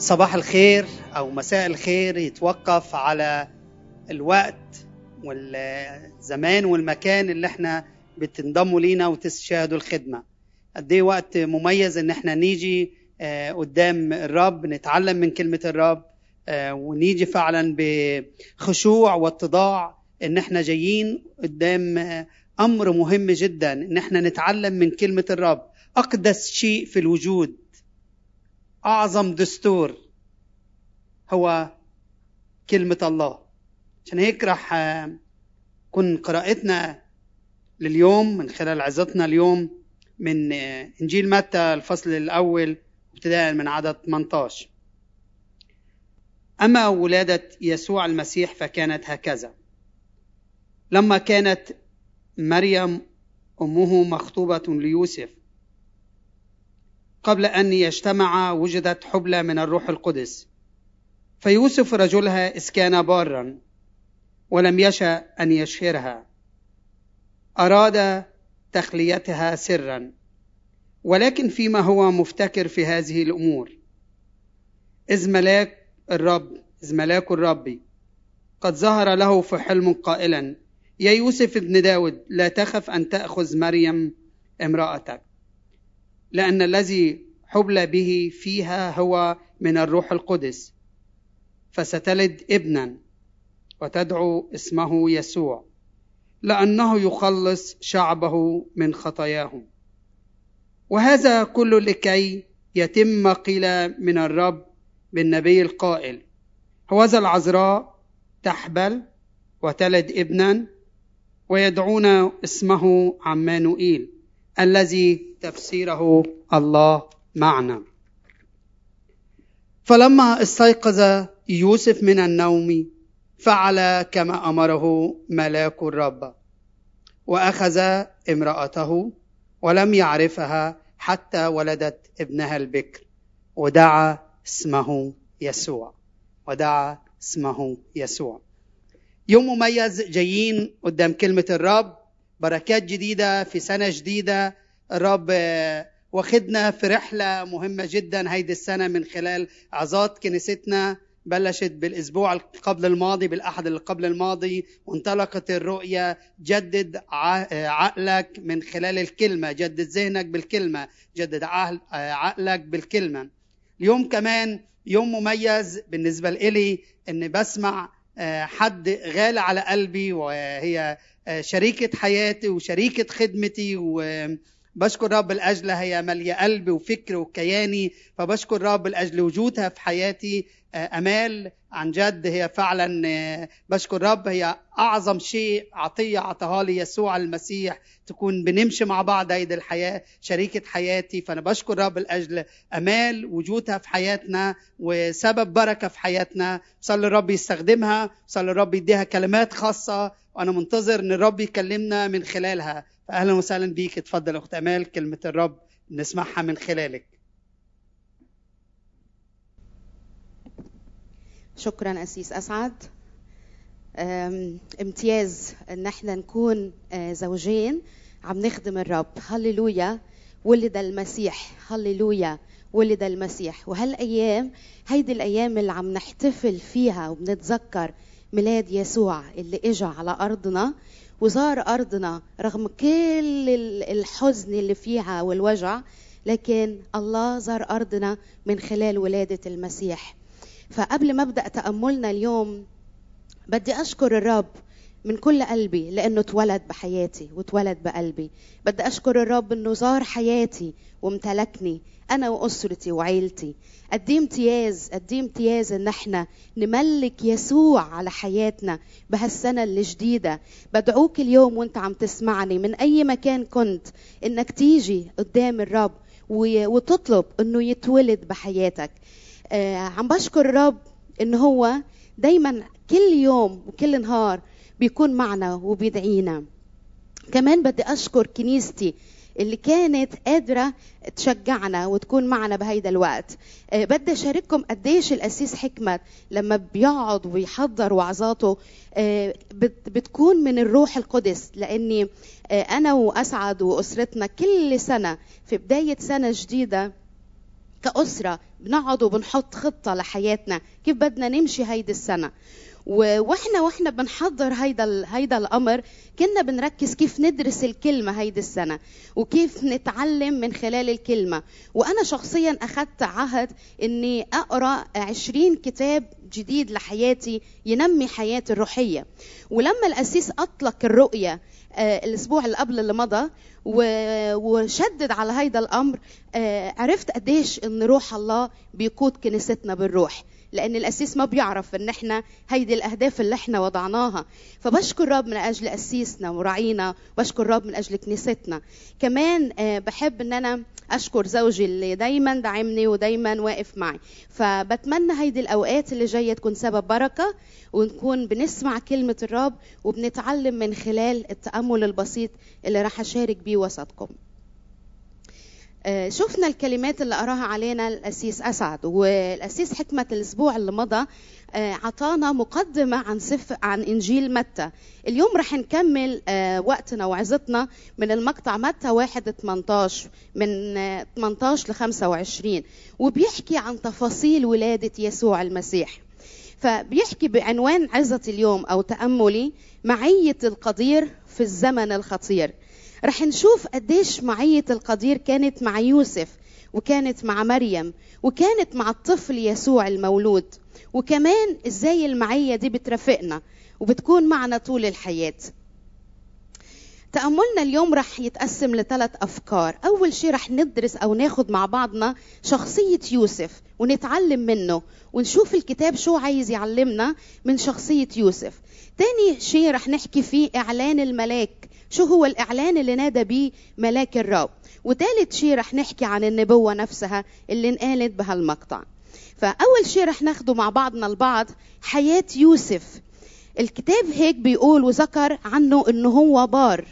صباح الخير أو مساء الخير يتوقف على الوقت والزمان والمكان اللي إحنا بتنضموا لينا وتشاهدوا الخدمة. قد إيه وقت مميز إن إحنا نيجي آه، قدام الرب نتعلم من كلمة الرب آه، ونيجي فعلا بخشوع واتضاع إن إحنا جايين قدام آه، أمر مهم جدا إن إحنا نتعلم من كلمة الرب. أقدس شيء في الوجود أعظم دستور هو كلمة الله. عشان هيك راح آه، كن قراءتنا لليوم من خلال عظتنا اليوم من آه، إنجيل متى الفصل الأول ابتداء من عدد 18 أما ولادة يسوع المسيح فكانت هكذا. لما كانت مريم أمه مخطوبة ليوسف قبل أن يجتمع وجدت حبلى من الروح القدس. فيوسف رجلها اذ كان بارا ولم يشأ أن يشهرها. أراد تخليتها سرا ولكن فيما هو مفتكر في هذه الأمور. إذ ملاك الرب إذ ملاك الرب قد ظهر له في حلم قائلا يا يوسف ابن داود لا تخف أن تأخذ مريم امرأتك. لأن الذي حبل به فيها هو من الروح القدس. فستلد ابنا وتدعو اسمه يسوع لأنه يخلص شعبه من خطاياهم. وهذا كله لكي يتم ما قيل من الرب بالنبي القائل هوذا العذراء تحبل وتلد ابنا ويدعون اسمه عمانوئيل. الذي تفسيره الله معنا. فلما استيقظ يوسف من النوم فعل كما أمره ملاك الرب وأخذ امرأته ولم يعرفها حتى ولدت ابنها البكر ودعا اسمه يسوع ودعا اسمه يسوع. يوم مميز جايين قدام كلمة الرب بركات جديدة في سنة جديدة. الرب واخدنا في رحلة مهمة جدا هيدي السنة من خلال عظات كنيستنا. بلشت بالأسبوع قبل الماضي بالأحد اللي قبل الماضي. وانطلقت الرؤية جدد عقلك من خلال الكلمة. جدد ذهنك بالكلمة. جدد عقل- عقلك بالكلمة. اليوم كمان يوم مميز بالنسبة لي إني بسمع حد غالي على قلبي وهي آه، شريكة حياتي وشريكة خدمتي وبشكر رب لاجلها هي ماليه قلبي وفكري وكياني فبشكر رب لاجل وجودها في حياتي. آه، أمال عن جد هي فعلا آه، بشكر رب هي أعظم شيء عطية عطاها لي يسوع المسيح تكون بنمشي مع بعض هيدي الحياة شريكة حياتي. فأنا بشكر رب لأجل أمال وجودها في حياتنا وسبب بركة في حياتنا. صلي الرب يستخدمها صلي الرب يديها كلمات خاصة. وأنا منتظر إن الرب يكلمنا من خلالها. فاهلا وسهلا بيك. اتفضل أخت أمال كلمة الرب نسمعها من خلالك. شكرا أسيس أسعد. امتياز إن إحنا نكون آه، زوجين عم نخدم الرب. هللويا. ولد المسيح. هللويا. ولد المسيح. وهالأيام هيدي الأيام اللي عم نحتفل فيها وبنتذكر ميلاد يسوع اللي اجى على أرضنا وزار أرضنا رغم كل ال- الحزن اللي فيها والوجع لكن الله زار أرضنا من خلال ولادة المسيح. فقبل ما أبدأ تأملنا اليوم بدي أشكر الرب من كل قلبي لأنه اتولد بحياتي واتولد بقلبي. بدي أشكر الرب إنه زار حياتي وامتلكني أنا وأسرتي وعيلتي. قد إيه امتياز قد إيه امتياز إن إحنا نملك يسوع على حياتنا بهالسنة الجديدة. بدعوك اليوم وأنت عم تسمعني من أي مكان كنت إنك تيجي قدام الرب وتطلب إنه يتولد بحياتك. عم بشكر الرب ان هو دايما كل يوم وكل نهار بيكون معنا وبيدعينا. كمان بدي أشكر كنيستي اللي كانت قادرة تشجعنا وتكون معنا بهيدا الوقت. آه، بدي أشارككم قديش الأسيس حكمت لما بيقعد ويحضر وعظاته آه، بت- بتكون من الروح القدس. لأني آه، أنا وأسعد وأسرتنا كل سنة في بداية سنة جديدة كأسرة بنقعد وبنحط خطة لحياتنا كيف بدنا نمشي هيدي السنة. وإحنا وإحنا بنحضر هيدا هيدا الأمر كنا بنركز كيف ندرس الكلمة هيدي السنة وكيف نتعلم من خلال الكلمة. وأنا شخصيا أخذت عهد إني أقرأ 20 كتاب جديد لحياتي ينمي حياتي الروحية. ولما القسيس أطلق الرؤية الأسبوع اللي قبل اللي مضى وشدد على هيدا الأمر آه، عرفت قديش إن روح الله بيقود كنيستنا بالروح. لأن القسيس ما بيعرف إن إحنا هيدي الأهداف اللي إحنا وضعناها. فبشكر رب من أجل قسيسنا وراعينا بشكر رب من أجل كنيستنا. كمان آه، بحب إن أنا أشكر زوجي اللي دايما دعمني ودايما واقف معي. فبتمنى هيدي الأوقات اللي جاية تكون سبب بركة ونكون بنسمع كلمة الرب وبنتعلم من خلال التأمل البسيط اللي راح أشارك بيه وسطكم. شفنا الكلمات اللي قراها علينا الأسيس أسعد والأسيس حكمة الأسبوع اللي مضى آه، عطانا مقدمة عن سف عن إنجيل متى. اليوم رح نكمل آه، وقتنا وعظتنا من المقطع متى 1 18 من آه، 18 ل 25 وبيحكي عن تفاصيل ولادة يسوع المسيح. فبيحكي بعنوان عظة اليوم أو تأملي معية القدير في الزمن الخطير. رح نشوف قديش معية القدير كانت مع يوسف وكانت مع مريم وكانت مع الطفل يسوع المولود وكمان إزاي المعية دي بترافقنا وبتكون معنا طول الحياة. تأملنا اليوم رح يتقسم لثلاث أفكار. أول شيء رح ندرس أو ناخد مع بعضنا شخصية يوسف ونتعلم منه ونشوف الكتاب شو عايز يعلمنا من شخصية يوسف. تاني شيء رح نحكي فيه إعلان الملاك. شو هو الإعلان اللي نادى بيه ملاك الرب؟ وثالث شيء رح نحكي عن النبوة نفسها اللي انقالت بهالمقطع. فأول شيء رح ناخده مع بعضنا البعض حياة يوسف. الكتاب هيك بيقول وذكر عنه إنه هو بار.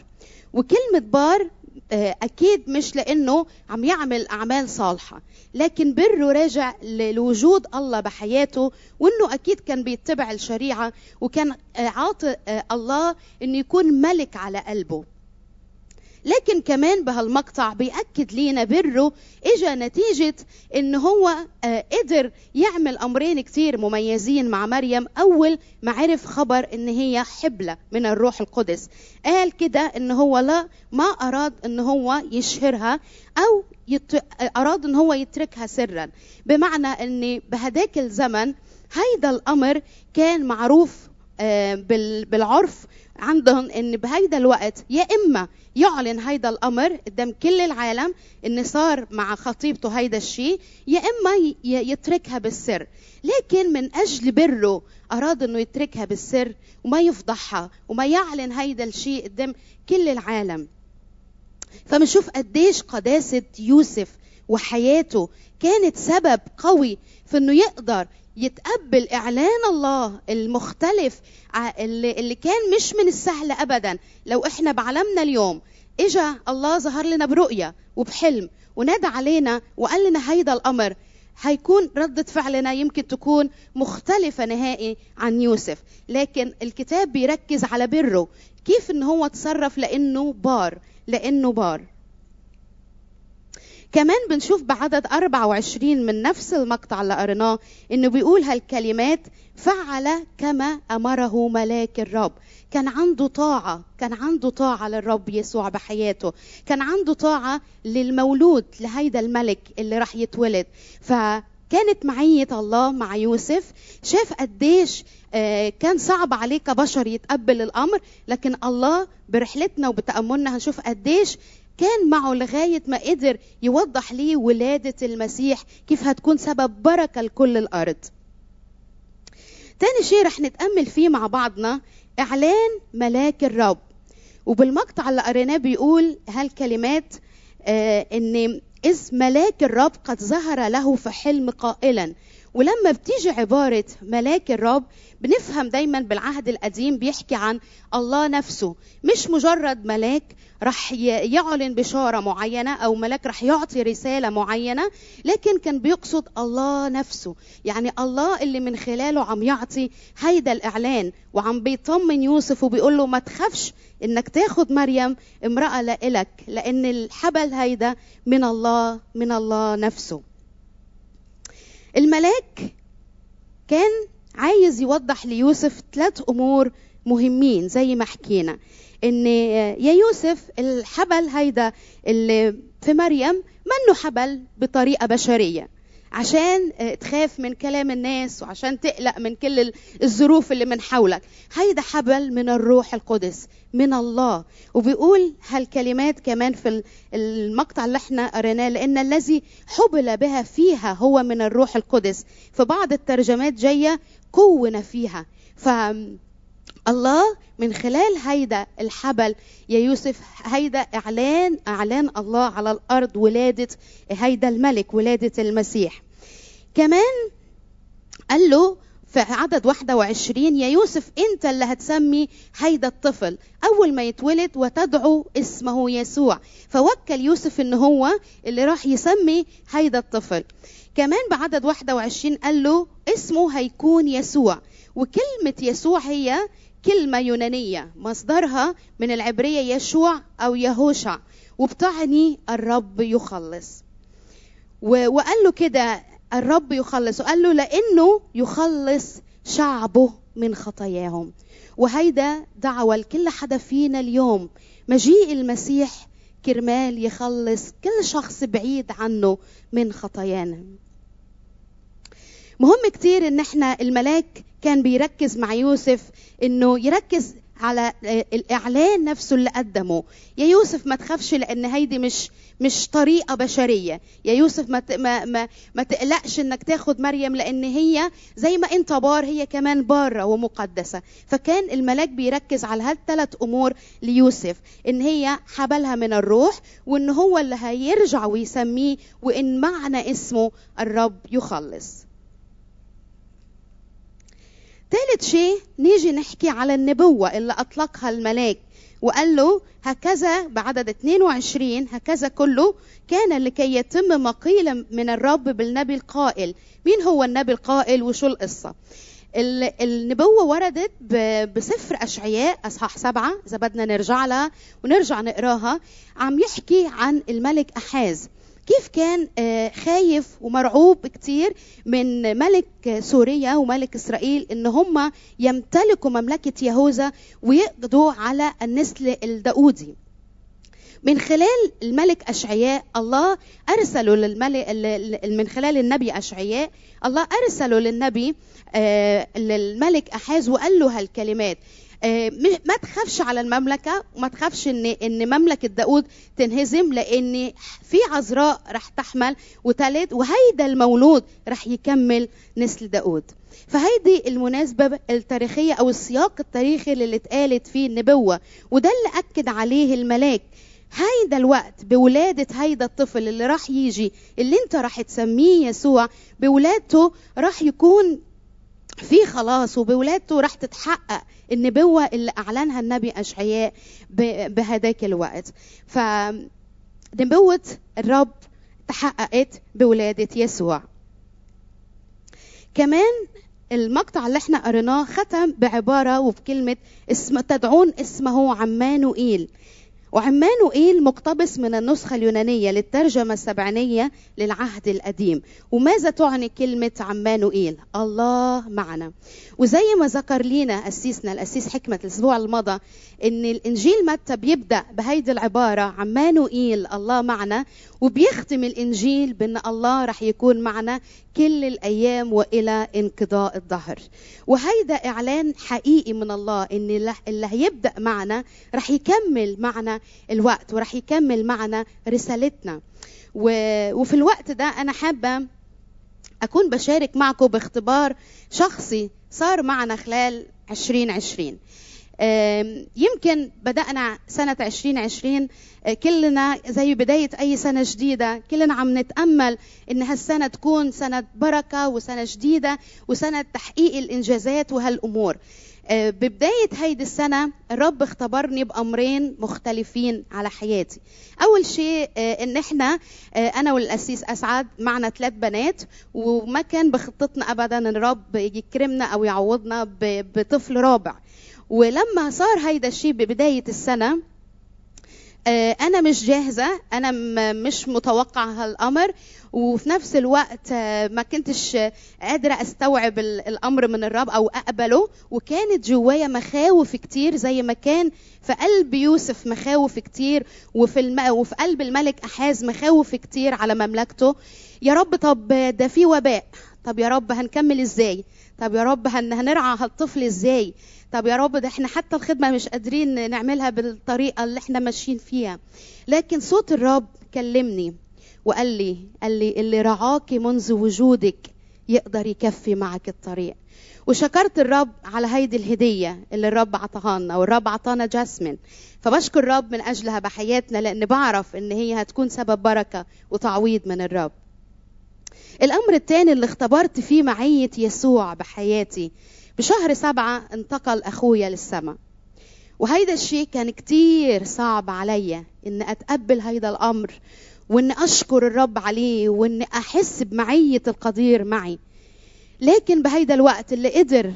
وكلمة بار آه، أكيد مش لأنه عم يعمل أعمال صالحة لكن بره راجع لوجود الله بحياته وأنه أكيد كان بيتبع الشريعة وكان آه، عاطي آه، الله أنه يكون ملك على قلبه. لكن كمان بهالمقطع بيأكد لينا بره اجى نتيجة إن هو آه، قدر يعمل أمرين كتير مميزين مع مريم. أول ما عرف خبر إن هي حبلة من الروح القدس. قال كده إن هو لا ما أراد إن هو يشهرها أو يت... أراد إن هو يتركها سرا. بمعنى إن بهداك الزمن هيدا الأمر كان معروف بالعرف عندهم إن بهيدا الوقت يا إما يعلن هيدا الأمر قدام كل العالم إن صار مع خطيبته هيدا الشيء يا إما يتركها بالسر. لكن من أجل بره أراد إنه يتركها بالسر وما يفضحها وما يعلن هيدا الشيء قدام كل العالم. فبنشوف قديش قداسة يوسف وحياته كانت سبب قوي في إنه يقدر يتقبل إعلان الله المختلف اللي, كان مش من السهل ابدا. لو إحنا بعلمنا اليوم إجا الله ظهر لنا برؤية وبحلم ونادى علينا وقال لنا هيدا الأمر هيكون ردة فعلنا يمكن تكون مختلفة نهائي عن يوسف. لكن الكتاب بيركز على بره كيف إن هو تصرف لأنه بار لأنه بار. كمان بنشوف بعدد 24 من نفس المقطع اللي قريناه إنه بيقول هالكلمات فعل كما أمره ملاك الرب. كان عنده طاعة كان عنده طاعة للرب يسوع بحياته. كان عنده طاعة للمولود لهيدا الملك اللي راح يتولد. فكانت معية الله مع يوسف. شاف قديش آه، كان صعب عليه كبشر يتقبل الأمر لكن الله برحلتنا وبتأملنا هنشوف قديش كان معه لغاية ما قدر يوضح ليه ولادة المسيح كيف هتكون سبب بركة لكل الأرض. تاني شيء رح نتأمل فيه مع بعضنا إعلان ملاك الرب. وبالمقطع اللي قريناه بيقول هالكلمات آه إن إذ ملاك الرب قد ظهر له في حلم قائلا. ولما بتيجي عبارة ملاك الرب بنفهم دايما بالعهد القديم بيحكي عن الله نفسه. مش مجرد ملاك رح يعلن بشارة معينة أو ملاك رح يعطي رسالة معينة لكن كان بيقصد الله نفسه. يعني الله اللي من خلاله عم يعطي هيدا الإعلان وعم بيطمن يوسف وبيقول له ما تخافش إنك تاخد مريم امرأة لإلك لأن الحبل هيدا من الله من الله نفسه. الملاك كان عايز يوضح ليوسف ثلاث أمور مهمين زي ما حكينا. إن يا يوسف الحبل هيدا اللي في مريم منه حبل بطريقة بشرية. عشان تخاف من كلام الناس وعشان تقلق من كل الظروف اللي من حولك. هيدا حبل من الروح القدس من الله. وبيقول هالكلمات كمان في المقطع اللي إحنا قريناه لأن الذي حبل بها فيها هو من الروح القدس. في بعض الترجمات جاية كون فيها. ف الله من خلال هيدا الحبل يا يوسف هيدا إعلان إعلان الله على الأرض ولادة هيدا الملك ولادة المسيح. كمان قال له في عدد 21 يا يوسف أنت اللي هتسمي هيدا الطفل. أول ما يتولد وتدعو اسمه يسوع. فوكل يوسف إن هو اللي راح يسمي هيدا الطفل. كمان بعدد 21 قال له اسمه هيكون يسوع. وكلمة يسوع هي كلمة يونانية مصدرها من العبرية يشوع أو يهوشع وبتعني الرب يخلص. وقال له كده الرب يخلص. وقال له لأنه يخلص شعبه من خطاياهم. وهيدا دعوة لكل حدا فينا اليوم. مجيء المسيح كرمال يخلص كل شخص بعيد عنه من خطايانا. مهم كتير إن إحنا الملاك كان بيركز مع يوسف إنه يركز على الإعلان نفسه اللي قدمه. يا يوسف ما تخافش لأن هيدي مش مش طريقة بشرية. يا يوسف ما ما ما, ما تقلقش إنك تاخد مريم لأن هي زي ما أنت بار هي كمان بارة ومقدسة. فكان الملاك بيركز على هالثلاث أمور ليوسف إن هي حبلها من الروح وإن هو اللي هيرجع ويسميه وإن معنى اسمه الرب يخلص. ثالث شيء نيجي نحكي على النبوة اللي أطلقها الملاك وقال له هكذا بعدد 22 هكذا كله كان لكي يتم ما قيل من الرب بالنبي القائل. مين هو النبي القائل وشو القصة؟ النبوة وردت بسفر أشعياء أصحاح سبعة إذا بدنا نرجع لها ونرجع نقراها عم يحكي عن الملك أحاز. كيف كان خايف ومرعوب كتير من ملك سوريا وملك إسرائيل إن هم يمتلكوا مملكة يهوذا ويقضوا على النسل الداودي. من خلال الملك أشعياء الله ارسله للملك من خلال النبي أشعياء الله ارسله للنبي للملك أحاز وقال له هالكلمات ما تخافش على المملكة وما تخافش ان إن مملكة داود تنهزم لأن في عذراء رح تحمل وتلد وهيدا المولود رح يكمل نسل داود فهيدي المناسبة التاريخية أو السياق التاريخي اللي اتقالت فيه النبوة وده اللي أكد عليه الملاك. هيدا الوقت بولادة هيدا الطفل اللي راح يجي اللي انت راح تسميه يسوع بولادته راح يكون في خلاص وبولادته راح تتحقق النبوة اللي أعلنها النبي أشعياء بهداك الوقت. فنبوة الرب تحققت بولادة يسوع. كمان المقطع اللي إحنا قريناه ختم بعبارة وبكلمة اسم تدعون اسمه عمانوئيل وعمانوئيل مقتبس من النسخة اليونانية للترجمة السبعينية للعهد القديم. وماذا تعني كلمة عمانوئيل الله معنا. وزي ما ذكر لينا أسيسنا الأسيس حكمة الأسبوع الماضي إن الإنجيل متى بيبدأ بهيدي العبارة عمانوئيل الله معنا وبيختم الإنجيل بأن الله رح يكون معنا كل الأيام وإلى انقضاء الظهر وهيدا إعلان حقيقي من الله إن اللي هيبدأ معنا رح يكمل معنا الوقت ورح يكمل معنا رسالتنا. وفي الوقت ده أنا حابة أكون بشارك معكم باختبار شخصي صار معنا خلال 2020 يمكن بدأنا سنة 2020 كلنا زي بداية أي سنة جديدة كلنا عم نتأمل إن هالسنة تكون سنة بركة وسنة جديدة وسنة تحقيق الإنجازات وهالأمور. ببداية هيدي السنة الرب اختبرني بأمرين مختلفين على حياتي. أول شيء إن إحنا أنا والأسيس أسعد معنا ثلاث بنات وما كان بخطتنا أبدا إن الرب يكرمنا أو يعوضنا بطفل رابع. ولما صار هيدا الشيء ببداية السنة آه، أنا مش جاهزة أنا مش متوقعه هالأمر وفي نفس الوقت آه، ما كنتش آه، قادرة أستوعب ال- الأمر من الرب أو أقبله وكانت جوايا مخاوف كتير زي ما كان في قلب يوسف مخاوف كتير وفي الم... وفي قلب الملك أحاز مخاوف كتير على مملكته. يا رب طب ده في وباء. طب يا رب هنكمل إزاي؟ طب يا رب هن... هنرعى هالطفل إزاي؟ طب يا رب ده إحنا حتى الخدمة مش قادرين نعملها بالطريقة اللي إحنا ماشيين فيها. لكن صوت الرب كلمني وقال لي قال لي اللي رعاك منذ وجودك يقدر يكفي معك الطريق. وشكرت الرب على هيدي الهدية اللي الرب عطاها لنا والرب عطانا جاسمين. فبشكر الرب من أجلها بحياتنا لأن بعرف إن هي هتكون سبب بركة وتعويض من الرب. الأمر الثاني اللي اختبرت فيه معية يسوع بحياتي. بشهر سبعة انتقل أخويا للسماء. وهيدا الشيء كان كتير صعب عليا إن أتقبل هيدا الأمر وإن أشكر الرب عليه وإن أحس بمعية القدير معي. لكن بهيدا الوقت اللي قدر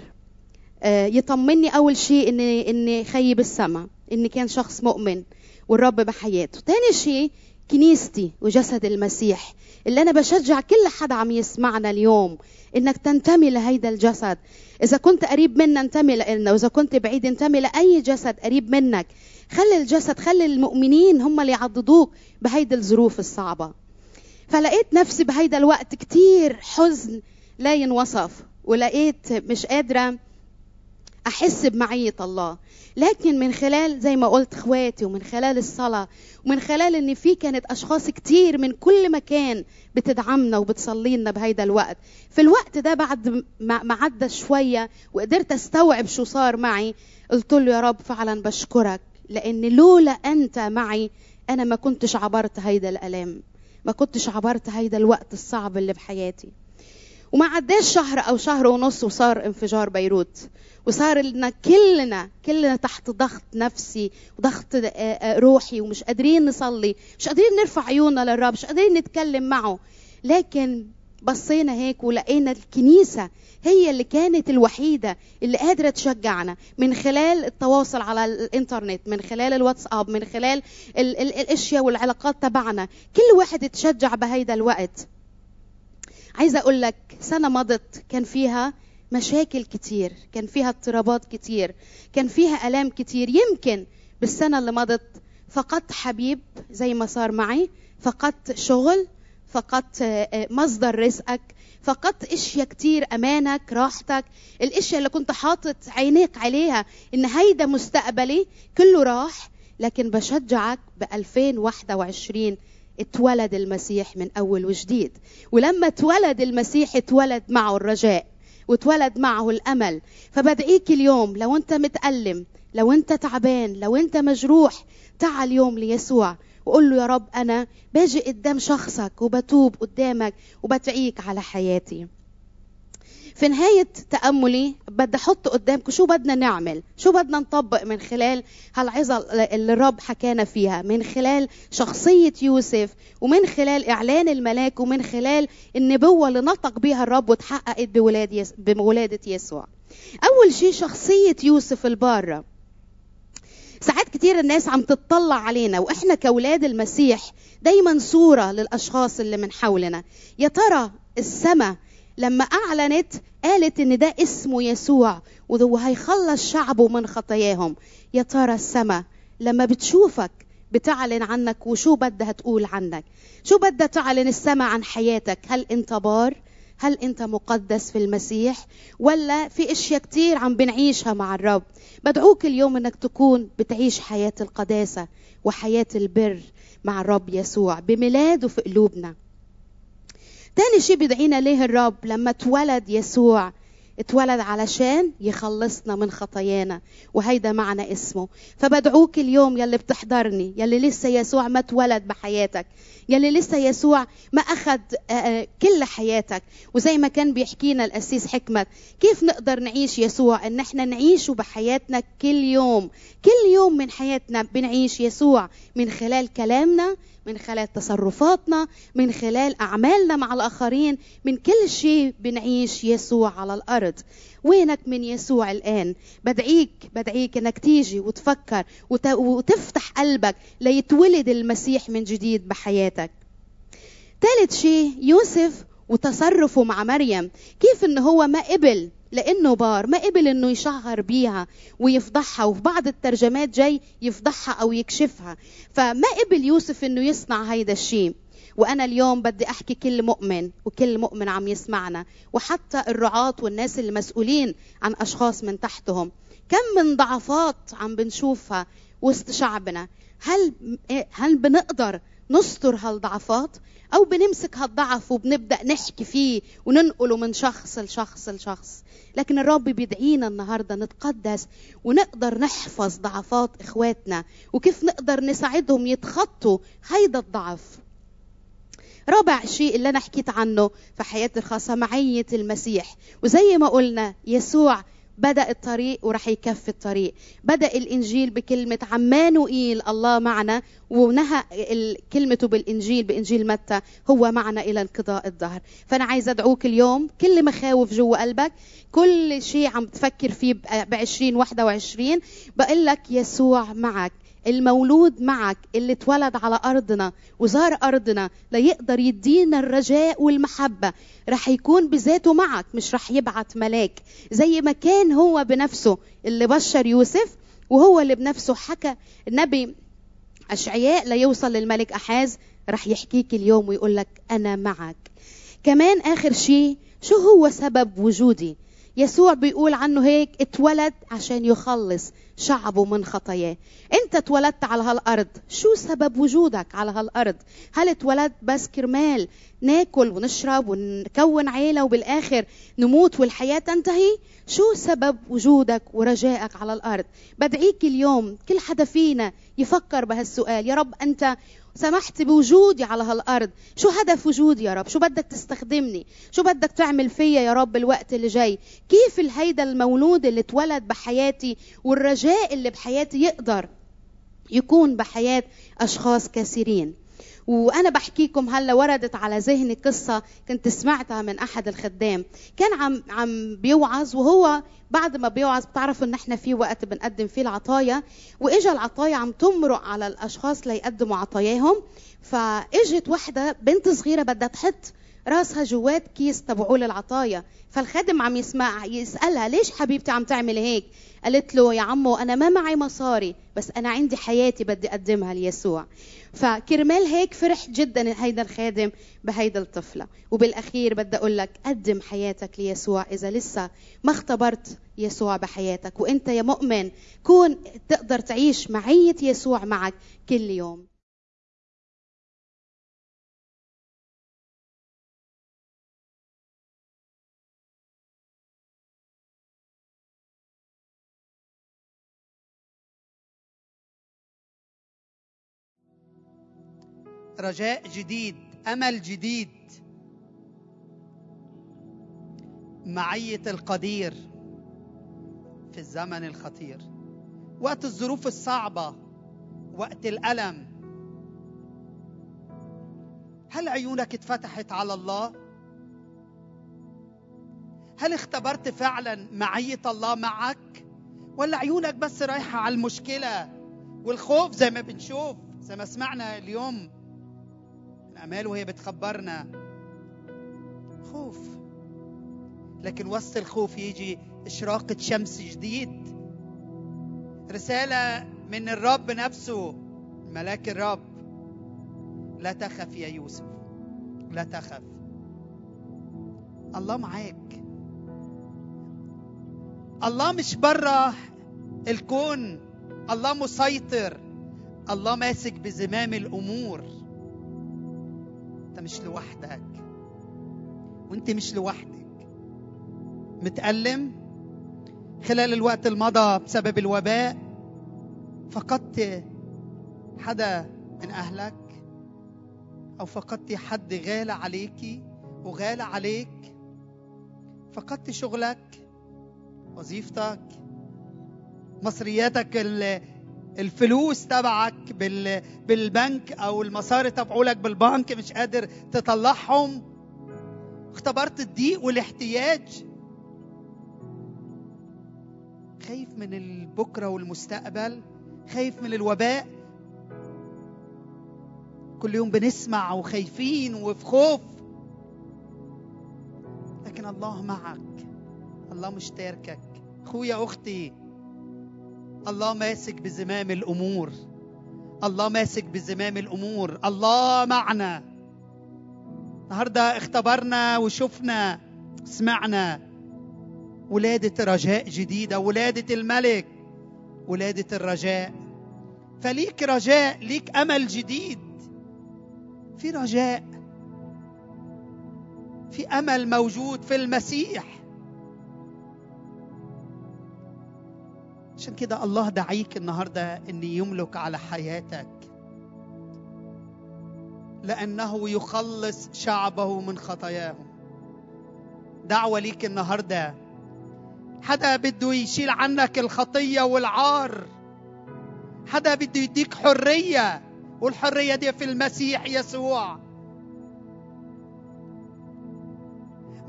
آه، يطمني أول شيء إن إن خيب السماء إن كان شخص مؤمن والرب بحياته. تاني شيء كنيستي وجسد المسيح اللي أنا بشجع كل حدا عم يسمعنا اليوم إنك تنتمي لهيدا الجسد. إذا كنت قريب منا انتمي لنا وإذا كنت بعيد انتمي لأي جسد قريب منك. خلي الجسد خلي المؤمنين هم اللي يعضدوك بهيدي الظروف الصعبة. فلقيت نفسي بهيدا الوقت كتير حزن لا ينوصف ولقيت مش قادرة أحس بمعية الله. لكن من خلال زي ما قلت إخواتي ومن خلال الصلاة ومن خلال إن في كانت أشخاص كتير من كل مكان بتدعمنا وبتصلي لنا بهيدا الوقت. في الوقت ده بعد ما عدى شوية وقدرت أستوعب شو صار معي قلت له يا رب فعلا بشكرك لأن لولا أنت معي أنا ما كنتش عبرت هيدا الألام ما كنتش عبرت هيدا الوقت الصعب اللي بحياتي. وما عداش شهر أو شهر ونص وصار انفجار بيروت. وصار لنا كلنا كلنا تحت ضغط نفسي وضغط آه، آه، روحي ومش قادرين نصلي مش قادرين نرفع عيوننا للرب مش قادرين نتكلم معه. لكن بصينا هيك ولقينا الكنيسة هي اللي كانت الوحيدة اللي قادرة تشجعنا من خلال التواصل على الإنترنت من خلال الواتساب من خلال ال- ال- الأشياء والعلاقات تبعنا. كل واحد تشجع بهيدا الوقت. عايزة أقول لك سنة مضت كان فيها مشاكل كتير كان فيها اضطرابات كتير كان فيها آلام كتير. يمكن بالسنة اللي مضت فقدت حبيب زي ما صار معي فقدت شغل فقدت آه، آه، مصدر رزقك فقدت أشياء كتير أمانك راحتك. الأشياء اللي كنت حاطط عينيك عليها إن هيدا مستقبلي كله راح لكن بشجعك ب 2021 اتولد المسيح من أول وجديد. ولما اتولد المسيح اتولد معه الرجاء. واتولد معه الأمل. فبدعيك اليوم لو أنت متألم لو أنت تعبان لو أنت مجروح تعال اليوم ليسوع وقول له يا رب أنا باجي قدام شخصك وبتوب قدامك وبدعيك على حياتي. في نهاية تأملي بدي أحط قدامكم شو بدنا نعمل شو بدنا نطبق من خلال هالعظة اللي الرب حكانا فيها من خلال شخصية يوسف ومن خلال إعلان الملاك ومن خلال النبوة اللي نطق بها الرب وتحققت. بولادة يسوع أول شيء شخصية يوسف البارة ساعات كتير الناس عم تتطلع علينا وإحنا كأولاد المسيح دايما صورة للأشخاص اللي من حولنا يا ترى السماء لما أعلنت قالت إن ده اسمه يسوع وهو هيخلص شعبه من خطاياهم. يا ترى السماء لما بتشوفك بتعلن عنك وشو بدها تقول عنك؟ شو بدها تعلن السماء عن حياتك؟ هل أنت بار؟ هل أنت مقدس في المسيح؟ ولا في أشياء كتير عم بنعيشها مع الرب؟ بدعوك اليوم إنك تكون بتعيش حياة القداسة وحياة البر مع الرب يسوع بميلاده في قلوبنا. تاني شيء بيدعينا ليه الرب؟ لما اتولد يسوع اتولد علشان يخلصنا من خطايانا وهيدا معنى اسمه. فبدعوك اليوم يلي بتحضرني يلي لسه يسوع ما اتولد بحياتك يلي لسه يسوع ما أخذ آه، آه، كل حياتك. وزي ما كان بيحكينا الأسيس حكمت كيف نقدر نعيش يسوع؟ إن إحنا نعيشه بحياتنا كل يوم. كل يوم من حياتنا بنعيش يسوع من خلال كلامنا من خلال تصرفاتنا من خلال أعمالنا مع الآخرين من كل شيء بنعيش يسوع على الأرض. وينك من يسوع الآن؟ بدعيك بدعيك أنك تيجي وتفكر وت... وتفتح قلبك ليتولد المسيح من جديد بحياتك. ثالث شيء يوسف وتصرفه مع مريم. كيف انه هو ما قبل؟ لأنه بار ما قبل إنه يشهر بيها ويفضحها وفي بعض الترجمات جاي يفضحها أو يكشفها. فما قبل يوسف إنه يصنع هيدا الشيء. وأنا اليوم بدي أحكي كل مؤمن وكل مؤمن عم يسمعنا. وحتى الرعاة والناس المسؤولين عن أشخاص من تحتهم. كم من ضعفات عم بنشوفها وسط شعبنا. هل هل بنقدر نستر هالضعفات أو بنمسك هالضعف وبنبدأ نحكي فيه وننقله من شخص لشخص لشخص. لكن الرب بيدعينا النهارده نتقدس ونقدر نحفظ ضعفات إخواتنا وكيف نقدر نساعدهم يتخطوا هيدا الضعف. رابع شيء اللي أنا حكيت عنه في حياتي الخاصة معية المسيح. وزي ما قلنا يسوع بدأ الطريق وراح يكفي الطريق. بدأ الإنجيل بكلمة عمانوئيل الله معنا ونهى كلمته بالإنجيل بإنجيل متى هو معنا إلى انقضاء الظهر فأنا عايزة أدعوك اليوم كل مخاوف جوا قلبك كل شيء عم تفكر فيه ب 2021 بقول لك يسوع معك. المولود معك اللي اتولد على أرضنا وزار أرضنا ليقدر يدينا الرجاء والمحبة. رح يكون بذاته معك مش رح يبعت ملاك. زي ما كان هو بنفسه اللي بشر يوسف وهو اللي بنفسه حكى النبي أشعياء ليوصل للملك أحاز رح يحكيك اليوم ويقول لك أنا معك. كمان آخر شيء شو هو سبب وجودي؟ يسوع بيقول عنه هيك اتولد عشان يخلص. شعبه من خطاياه. انت اتولدت على هالأرض. شو سبب وجودك على هالأرض؟ هل اتولدت بس كرمال ناكل ونشرب ونكون عيلة وبالآخر نموت والحياة تنتهي؟ شو سبب وجودك ورجائك على الأرض؟ بدعيك اليوم كل حدا فينا يفكر بهالسؤال. يا رب أنت سمحت بوجودي على هالأرض. شو هدف وجودي يا رب؟ شو بدك تستخدمني؟ شو بدك تعمل فيا يا رب الوقت اللي جاي؟ كيف الهيدا المولود اللي اتولد بحياتي والرجاء اللي بحياتي يقدر يكون بحياة أشخاص كثيرين. وأنا بحكيكم هلأ وردت على ذهني قصة كنت سمعتها من أحد الخدام. كان عم عم بيوعظ وهو بعد ما بيوعظ بتعرفوا إن إحنا في وقت بنقدم فيه العطايا. وإجا العطايا عم تمرق على الأشخاص ليقدموا عطاياهم. فإجت وحده بنت صغيرة بدها تحط راسها جوات كيس تبعول العطايا فالخادم عم يسمع يسألها ليش حبيبتي عم تعمل هيك؟ قالت له يا عمو أنا ما معي مصاري بس أنا عندي حياتي بدي أقدمها ليسوع. فكرمال هيك فرح جدا هيدا الخادم بهيدا الطفلة. وبالأخير بدي أقول لك قدم حياتك ليسوع إذا لسه ما اختبرت يسوع بحياتك. وإنت يا مؤمن كون تقدر تعيش معية يسوع معك كل يوم. رجاء جديد أمل جديد. معية القدير في الزمن الخطير. وقت الظروف الصعبة وقت الألم. هل عيونك اتفتحت على الله؟ هل اختبرت فعلا معية الله معك؟ ولا عيونك بس رايحة على المشكلة والخوف زي ما بنشوف زي ما سمعنا اليوم؟ امال وهي بتخبرنا. خوف. لكن وسط الخوف يجي إشراقة شمس جديد. رسالة من الرب نفسه ملاك الرب. لا تخف يا يوسف لا تخف. الله معاك. الله مش بره الكون. الله مسيطر. الله ماسك بزمام الأمور. انت مش لوحدك. وانت مش لوحدك. متألم خلال الوقت المضى بسبب الوباء؟ فقدت حدا من أهلك؟ أو فقدت حد غالى عليكي وغالى عليك؟ فقدت شغلك؟ وظيفتك؟ مصرياتك الفلوس تبعك بال... بالبنك أو المصاري تبعولك بالبنك مش قادر تطلعهم. اختبرت الضيق والاحتياج. خايف من البكرة والمستقبل خايف من الوباء. كل يوم بنسمع وخايفين وفي خوف. لكن الله معك الله مش تاركك. أخويا أختي الله ماسك بزمام الأمور. الله ماسك بزمام الأمور. الله معنا. النهارده اختبرنا وشفنا سمعنا. ولادة رجاء جديدة ولادة الملك ولادة الرجاء. فليك رجاء ليك أمل جديد. في رجاء. في أمل موجود في المسيح. عشان كده الله دعيك النهارده إن يملك على حياتك. لأنه يخلص شعبه من خطاياهم دعوة ليك النهارده. حدا بده يشيل عنك الخطية والعار. حدا بده يديك حرية. والحرية دي في المسيح يسوع.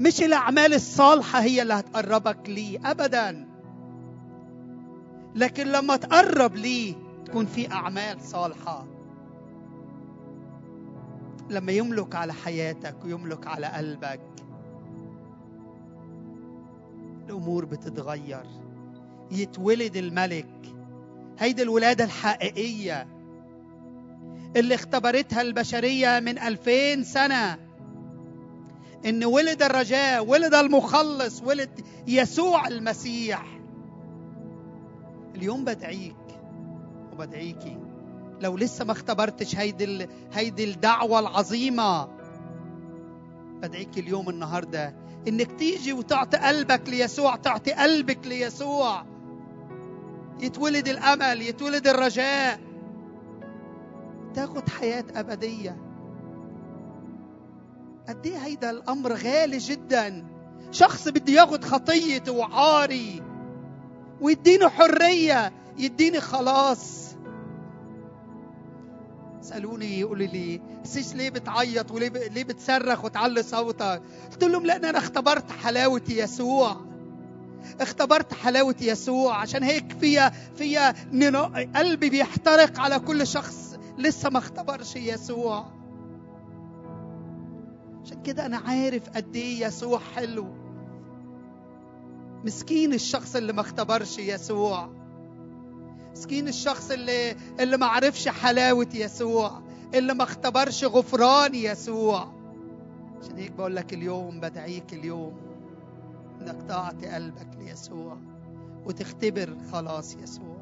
مش الأعمال الصالحة هي اللي هتقربك ليه. ابدا. لكن لما تقرب ليه تكون في أعمال صالحة. لما يملك على حياتك ويملك على قلبك. الأمور بتتغير. يتولد الملك. هيدي الولادة الحقيقية. اللي اختبرتها البشرية من ألفين سنة. إن ولد الرجاء ولد المخلص ولد يسوع المسيح. اليوم بدعيك وبدعيكي. لو لسه ما اختبرتش هيدي ال... هيدي الدعوة العظيمة بدعيك اليوم النهاردة. إنك تيجي وتعطي قلبك ليسوع تعطي قلبك ليسوع. يتولد الأمل يتولد الرجاء. تاخد حياة أبدية. قد إيه هيدا الأمر غالي جدا. شخص بده ياخد خطيته وعاري. ويديني حرية يديني خلاص. سألوني يقولوا لي سيش ليه بتعيط وليه. ليه بتصرخ وتعلي صوتك؟ قلت لهم لأن أنا اختبرت حلاوة يسوع. اختبرت حلاوة يسوع. عشان هيك فيها ننا... قلبي بيحترق على كل شخص لسه ما اختبرش يسوع. عشان كده أنا عارف قد إيه يسوع حلو. مسكين الشخص اللي ما اختبرش يسوع. مسكين الشخص اللي اللي ما عرفش حلاوة يسوع. اللي ما اختبرش غفران يسوع. عشان هيك بقول لك اليوم بدعيك اليوم إنك تعطي قلبك ليسوع وتختبر خلاص يسوع.